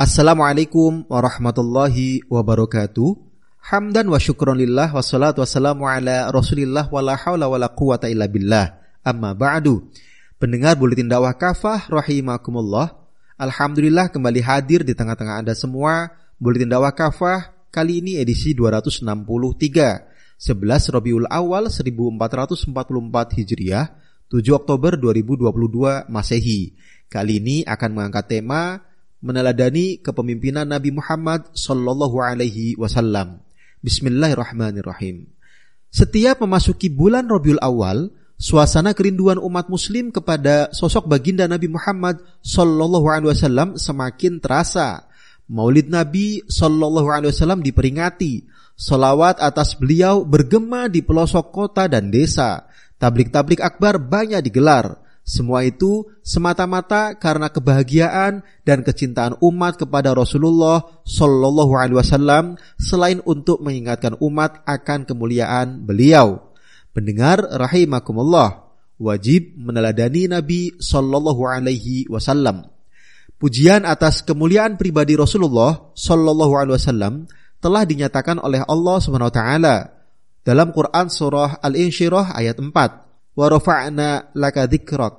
Assalamualaikum warahmatullahi wabarakatuh. Hamdan wa syukron lillah wassalatu wassalamu ala rasulillah wa la hawla wa la quwata illa billah. Amma ba'du. Pendengar Buletin Dakwah Kafah rahimakumullah. Alhamdulillah kembali hadir di tengah-tengah Anda semua. Buletin Dakwah Kafah kali ini edisi 263. 11 Rabiul Awal 1444 Hijriah, 7 Oktober 2022 Masehi. Kali ini akan mengangkat tema meneladani kepemimpinan Nabi Muhammad Sallallahu Alaihi Wasallam. Bismillahirrahmanirrahim. Setiap memasuki bulan Rabiul Awal, suasana kerinduan umat Muslim kepada sosok baginda Nabi Muhammad Sallallahu Alaihi Wasallam semakin terasa. Maulid Nabi Sallallahu Alaihi Wasallam diperingati. Salawat atas beliau bergema di pelosok kota dan desa. Tablik-tablik akbar banyak digelar semua itu semata-mata karena kebahagiaan dan kecintaan umat kepada Rasulullah Shallallahu Alaihi Wasallam selain untuk mengingatkan umat akan kemuliaan beliau. Pendengar rahimakumullah wajib meneladani Nabi Shallallahu Alaihi Wasallam. Pujian atas kemuliaan pribadi Rasulullah Shallallahu Alaihi Wasallam telah dinyatakan oleh Allah Subhanahu Wa Taala dalam Quran surah Al-Insyirah ayat 4 wa rafa'na laka dzikrak.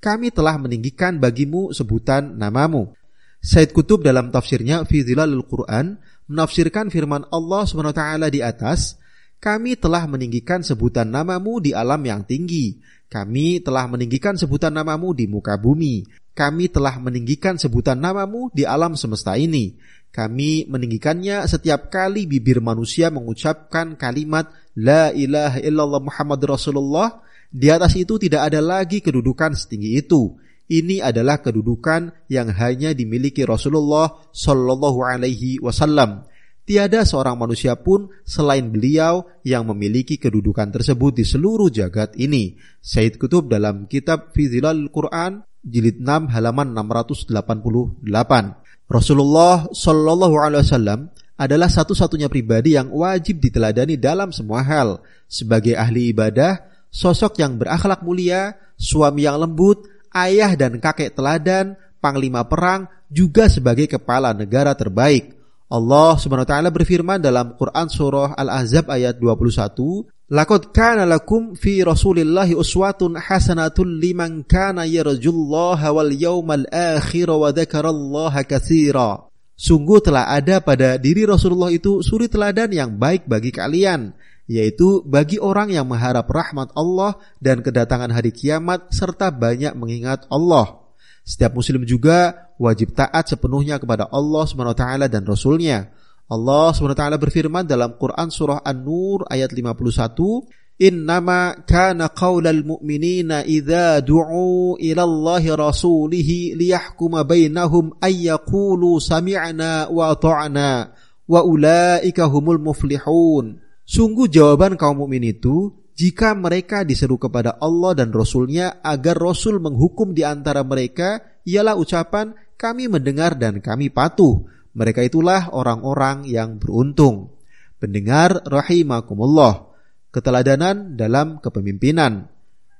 Kami telah meninggikan bagimu sebutan namamu. Said Kutub dalam tafsirnya fi Dhilalul Quran menafsirkan firman Allah taala di atas, kami telah meninggikan sebutan namamu di alam yang tinggi. Kami telah meninggikan sebutan namamu di muka bumi. Kami telah meninggikan sebutan namamu di alam semesta ini. Kami meninggikannya setiap kali bibir manusia mengucapkan kalimat La ilaha illallah Muhammad Rasulullah di atas itu tidak ada lagi kedudukan setinggi itu. Ini adalah kedudukan yang hanya dimiliki Rasulullah Shallallahu Alaihi Wasallam. Tiada seorang manusia pun selain beliau yang memiliki kedudukan tersebut di seluruh jagat ini. Said Kutub dalam kitab Fizilal Quran jilid 6 halaman 688. Rasulullah Shallallahu Alaihi Wasallam adalah satu-satunya pribadi yang wajib diteladani dalam semua hal. Sebagai ahli ibadah, sosok yang berakhlak mulia, suami yang lembut, ayah dan kakek teladan, panglima perang, juga sebagai kepala negara terbaik. Allah Subhanahu wa taala berfirman dalam Quran surah Al-Ahzab ayat 21, "Laqad kana lakum fi Rasulillahi uswatun hasanatun liman kana yarjullaha wal yawmal akhir wa dzakarallaha katsira." Sungguh telah ada pada diri Rasulullah itu suri teladan yang baik bagi kalian yaitu bagi orang yang mengharap rahmat Allah dan kedatangan hari kiamat serta banyak mengingat Allah. Setiap muslim juga wajib taat sepenuhnya kepada Allah SWT dan Rasulnya. Allah SWT berfirman dalam Quran Surah An-Nur ayat 51, Innama kana qawlal mu'minina idha du'u ila Allahi rasulihi liyahkuma bainahum ayyakulu sami'na wa ta'na wa ulaika humul muflihun. Sungguh jawaban kaum mukmin itu jika mereka diseru kepada Allah dan Rasulnya agar Rasul menghukum di antara mereka ialah ucapan kami mendengar dan kami patuh. Mereka itulah orang-orang yang beruntung. Pendengar rahimakumullah. Keteladanan dalam kepemimpinan.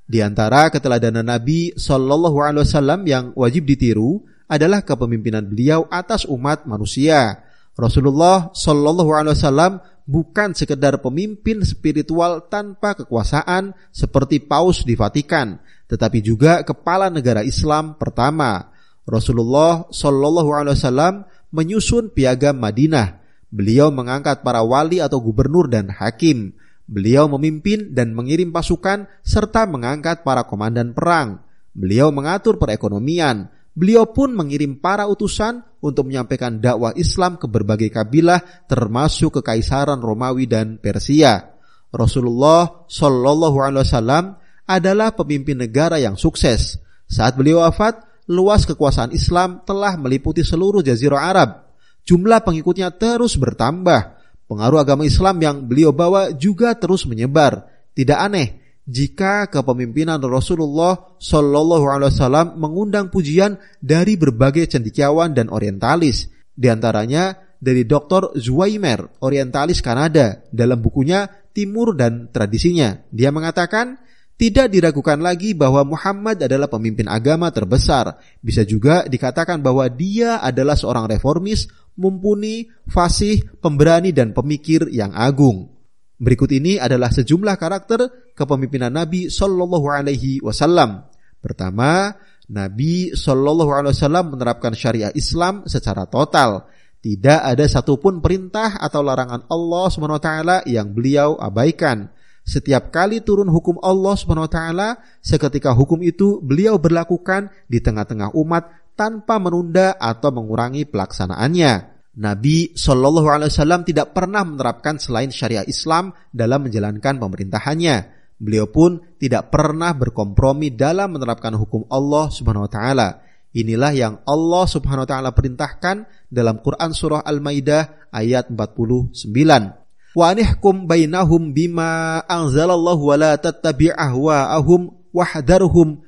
Di antara keteladanan Nabi Shallallahu Alaihi Wasallam yang wajib ditiru adalah kepemimpinan beliau atas umat manusia. Rasulullah Shallallahu Alaihi Wasallam bukan sekedar pemimpin spiritual tanpa kekuasaan seperti paus di Vatikan, tetapi juga kepala negara Islam pertama. Rasulullah Shallallahu Alaihi Wasallam menyusun piagam Madinah. Beliau mengangkat para wali atau gubernur dan hakim. Beliau memimpin dan mengirim pasukan serta mengangkat para komandan perang. Beliau mengatur perekonomian, Beliau pun mengirim para utusan untuk menyampaikan dakwah Islam ke berbagai kabilah termasuk kekaisaran Romawi dan Persia. Rasulullah Shallallahu Alaihi Wasallam adalah pemimpin negara yang sukses. Saat beliau wafat, luas kekuasaan Islam telah meliputi seluruh jazirah Arab. Jumlah pengikutnya terus bertambah. Pengaruh agama Islam yang beliau bawa juga terus menyebar. Tidak aneh jika kepemimpinan Rasulullah Shallallahu Alaihi Wasallam mengundang pujian dari berbagai cendikiawan dan orientalis, di antaranya dari Dr. Zweimer, orientalis Kanada, dalam bukunya Timur dan Tradisinya. Dia mengatakan, Tidak diragukan lagi bahwa Muhammad adalah pemimpin agama terbesar. Bisa juga dikatakan bahwa dia adalah seorang reformis, mumpuni, fasih, pemberani, dan pemikir yang agung. Berikut ini adalah sejumlah karakter kepemimpinan Nabi Shallallahu Alaihi Wasallam. Pertama, Nabi Shallallahu Alaihi Wasallam menerapkan syariat Islam secara total. Tidak ada satupun perintah atau larangan Allah swt yang beliau abaikan. Setiap kali turun hukum Allah taala, seketika hukum itu beliau berlakukan di tengah-tengah umat tanpa menunda atau mengurangi pelaksanaannya. Nabi Shallallahu Alaihi Wasallam tidak pernah menerapkan selain syariat Islam dalam menjalankan pemerintahannya. Beliau pun tidak pernah berkompromi dalam menerapkan hukum Allah Subhanahu Wa Taala. Inilah yang Allah Subhanahu Wa Taala perintahkan dalam Quran surah Al-Maidah ayat 49 wa anihkum bainahum bima anzalallahu wa tattabi' ahwa'ahum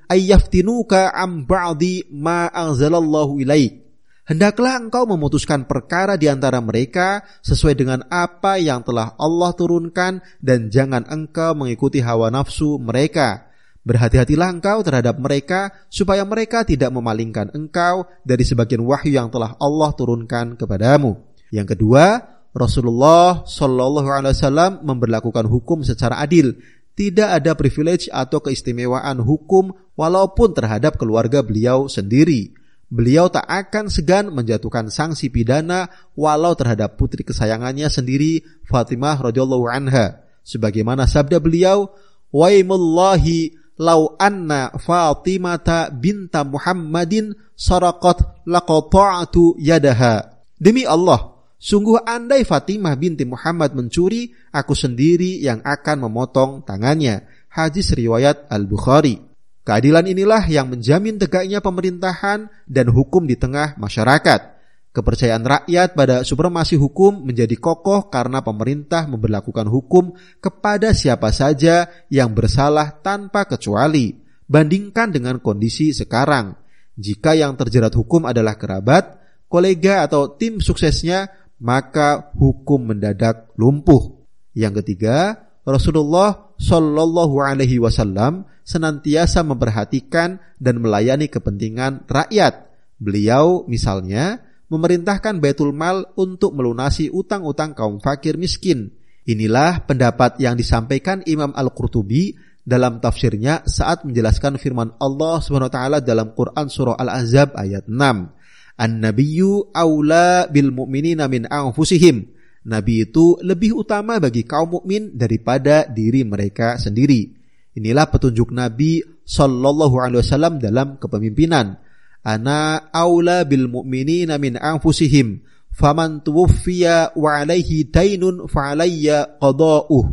ayyaftinuka am ma anzalallahu ilaik. Hendaklah engkau memutuskan perkara di antara mereka sesuai dengan apa yang telah Allah turunkan dan jangan engkau mengikuti hawa nafsu mereka. Berhati-hatilah engkau terhadap mereka supaya mereka tidak memalingkan engkau dari sebagian wahyu yang telah Allah turunkan kepadamu. Yang kedua, Rasulullah Shallallahu Alaihi Wasallam memperlakukan hukum secara adil. Tidak ada privilege atau keistimewaan hukum walaupun terhadap keluarga beliau sendiri. Beliau tak akan segan menjatuhkan sanksi pidana walau terhadap putri kesayangannya sendiri Fatimah radhiyallahu anha. Sebagaimana sabda beliau, "Waimullahi lau anna Fatimata binta Muhammadin saraqat laqata'tu yadaha." Demi Allah, Sungguh andai Fatimah binti Muhammad mencuri, aku sendiri yang akan memotong tangannya. Hadis riwayat Al-Bukhari. Keadilan inilah yang menjamin tegaknya pemerintahan dan hukum di tengah masyarakat. Kepercayaan rakyat pada supremasi hukum menjadi kokoh karena pemerintah memperlakukan hukum kepada siapa saja yang bersalah tanpa kecuali. Bandingkan dengan kondisi sekarang. Jika yang terjerat hukum adalah kerabat, kolega atau tim suksesnya maka hukum mendadak lumpuh. Yang ketiga, Rasulullah Shallallahu Alaihi Wasallam senantiasa memperhatikan dan melayani kepentingan rakyat. Beliau misalnya memerintahkan Baitul Mal untuk melunasi utang-utang kaum fakir miskin. Inilah pendapat yang disampaikan Imam Al-Qurtubi dalam tafsirnya saat menjelaskan firman Allah SWT dalam Quran surah Al-Ahzab ayat 6 An-nabiyyu aula bil mu'minina min anfusihim. Nabi itu lebih utama bagi kaum mukmin daripada diri mereka sendiri. Inilah petunjuk Nabi sallallahu alaihi wasallam dalam kepemimpinan. Ana aula bil mu'minina min anfusihim. Faman tuwfiya wa alaihi dainun fa alayya qada'uh.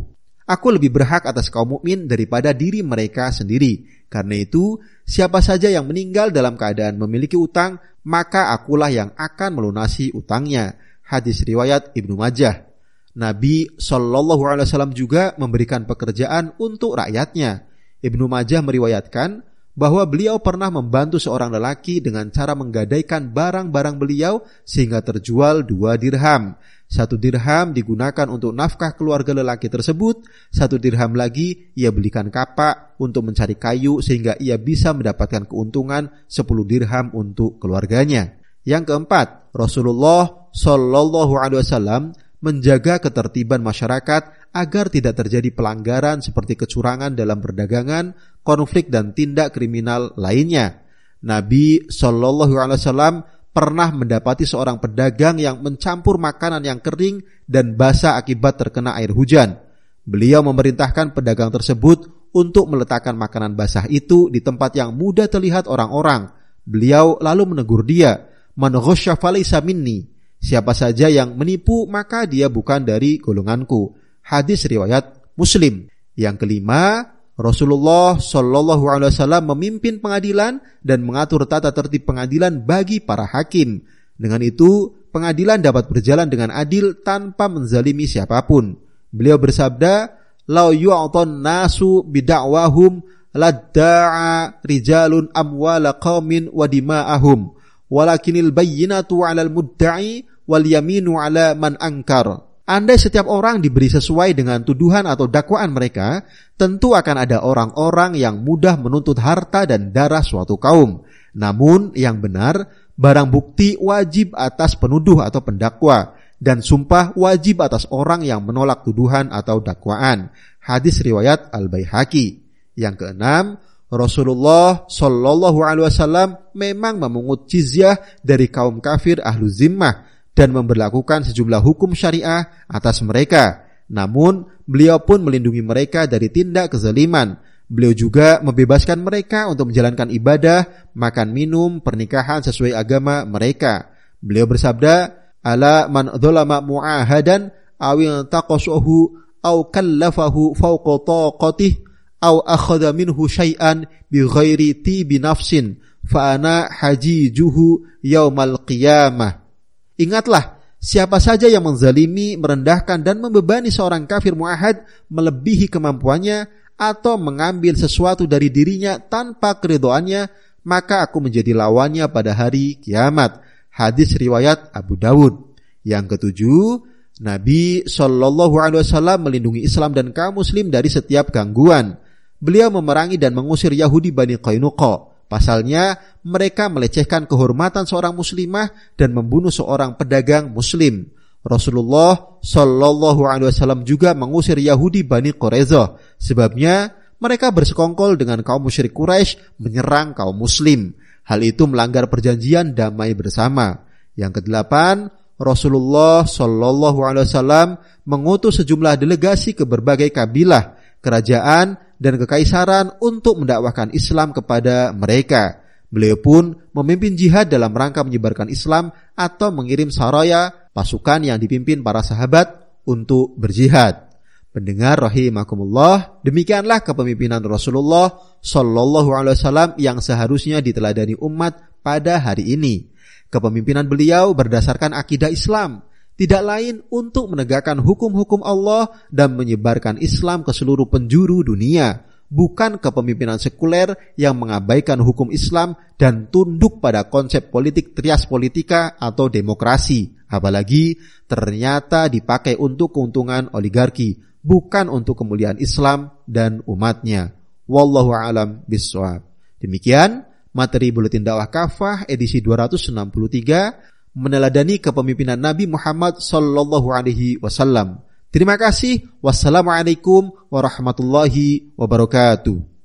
Aku lebih berhak atas kaum mukmin daripada diri mereka sendiri. Karena itu, siapa saja yang meninggal dalam keadaan memiliki utang, maka akulah yang akan melunasi utangnya. Hadis riwayat Ibnu Majah. Nabi Shallallahu Alaihi Wasallam juga memberikan pekerjaan untuk rakyatnya. Ibnu Majah meriwayatkan bahwa beliau pernah membantu seorang lelaki dengan cara menggadaikan barang-barang beliau sehingga terjual dua dirham. Satu dirham digunakan untuk nafkah keluarga lelaki tersebut, satu dirham lagi ia belikan kapak untuk mencari kayu sehingga ia bisa mendapatkan keuntungan 10 dirham untuk keluarganya. Yang keempat, Rasulullah Shallallahu Alaihi Wasallam menjaga ketertiban masyarakat agar tidak terjadi pelanggaran seperti kecurangan dalam perdagangan, konflik dan tindak kriminal lainnya. Nabi Shallallahu Alaihi Wasallam pernah mendapati seorang pedagang yang mencampur makanan yang kering dan basah akibat terkena air hujan. Beliau memerintahkan pedagang tersebut untuk meletakkan makanan basah itu di tempat yang mudah terlihat orang-orang. Beliau lalu menegur dia, "Man minni." Siapa saja yang menipu maka dia bukan dari golonganku. Hadis riwayat Muslim. Yang kelima, Rasulullah Shallallahu Alaihi Wasallam memimpin pengadilan dan mengatur tata tertib pengadilan bagi para hakim. Dengan itu, pengadilan dapat berjalan dengan adil tanpa menzalimi siapa pun. Beliau bersabda, "Lau yu'ton nasu bidakwahum ladda'a rijalun amwala qaumin wa dima'ahum, walakinil bayyinatu 'alal mudda'i wal yaminu 'ala man ankar." Andai setiap orang diberi sesuai dengan tuduhan atau dakwaan mereka, tentu akan ada orang-orang yang mudah menuntut harta dan darah suatu kaum. Namun yang benar, barang bukti wajib atas penuduh atau pendakwa dan sumpah wajib atas orang yang menolak tuduhan atau dakwaan. Hadis riwayat Al-Baihaqi. Yang keenam, Rasulullah Shallallahu Alaihi Wasallam memang memungut jizyah dari kaum kafir ahlu zimmah dan memberlakukan sejumlah hukum syariah atas mereka. Namun, beliau pun melindungi mereka dari tindak kezaliman. Beliau juga membebaskan mereka untuk menjalankan ibadah, makan minum, pernikahan sesuai agama mereka. Beliau bersabda, "Ala man dzalama mu'ahadan aw taqasuhu aw kallafahu fawqa taqatih aw akhadha minhu syai'an bi ghairi tibi nafsin fa ana hajijuhu yaumal qiyamah." Ingatlah, siapa saja yang menzalimi, merendahkan dan membebani seorang kafir muahad melebihi kemampuannya atau mengambil sesuatu dari dirinya tanpa keridoannya, maka aku menjadi lawannya pada hari kiamat. Hadis riwayat Abu Dawud. Yang ketujuh, Nabi Shallallahu Alaihi Wasallam melindungi Islam dan kaum Muslim dari setiap gangguan. Beliau memerangi dan mengusir Yahudi Bani Qainuqa Pasalnya, mereka melecehkan kehormatan seorang muslimah dan membunuh seorang pedagang muslim. Rasulullah Shallallahu Alaihi Wasallam juga mengusir Yahudi Bani Quraiza. Sebabnya mereka bersekongkol dengan kaum musyrik Quraisy menyerang kaum Muslim. Hal itu melanggar perjanjian damai bersama. Yang kedelapan, Rasulullah Shallallahu Alaihi Wasallam mengutus sejumlah delegasi ke berbagai kabilah, kerajaan, dan kekaisaran untuk mendakwahkan Islam kepada mereka. Beliau pun memimpin jihad dalam rangka menyebarkan Islam atau mengirim saraya pasukan yang dipimpin para sahabat untuk berjihad. Pendengar rahimakumullah, demikianlah kepemimpinan Rasulullah Shallallahu alaihi wasallam yang seharusnya diteladani umat pada hari ini. Kepemimpinan beliau berdasarkan akidah Islam, tidak lain untuk menegakkan hukum-hukum Allah dan menyebarkan Islam ke seluruh penjuru dunia, bukan kepemimpinan sekuler yang mengabaikan hukum Islam dan tunduk pada konsep politik trias politika atau demokrasi, apalagi ternyata dipakai untuk keuntungan oligarki, bukan untuk kemuliaan Islam dan umatnya. Wallahu alam biswab. Demikian materi buletin dakwah kafah edisi 263 meneladani kepemimpinan Nabi Muhammad sallallahu alaihi wasallam. Terima kasih. Wassalamualaikum warahmatullahi wabarakatuh.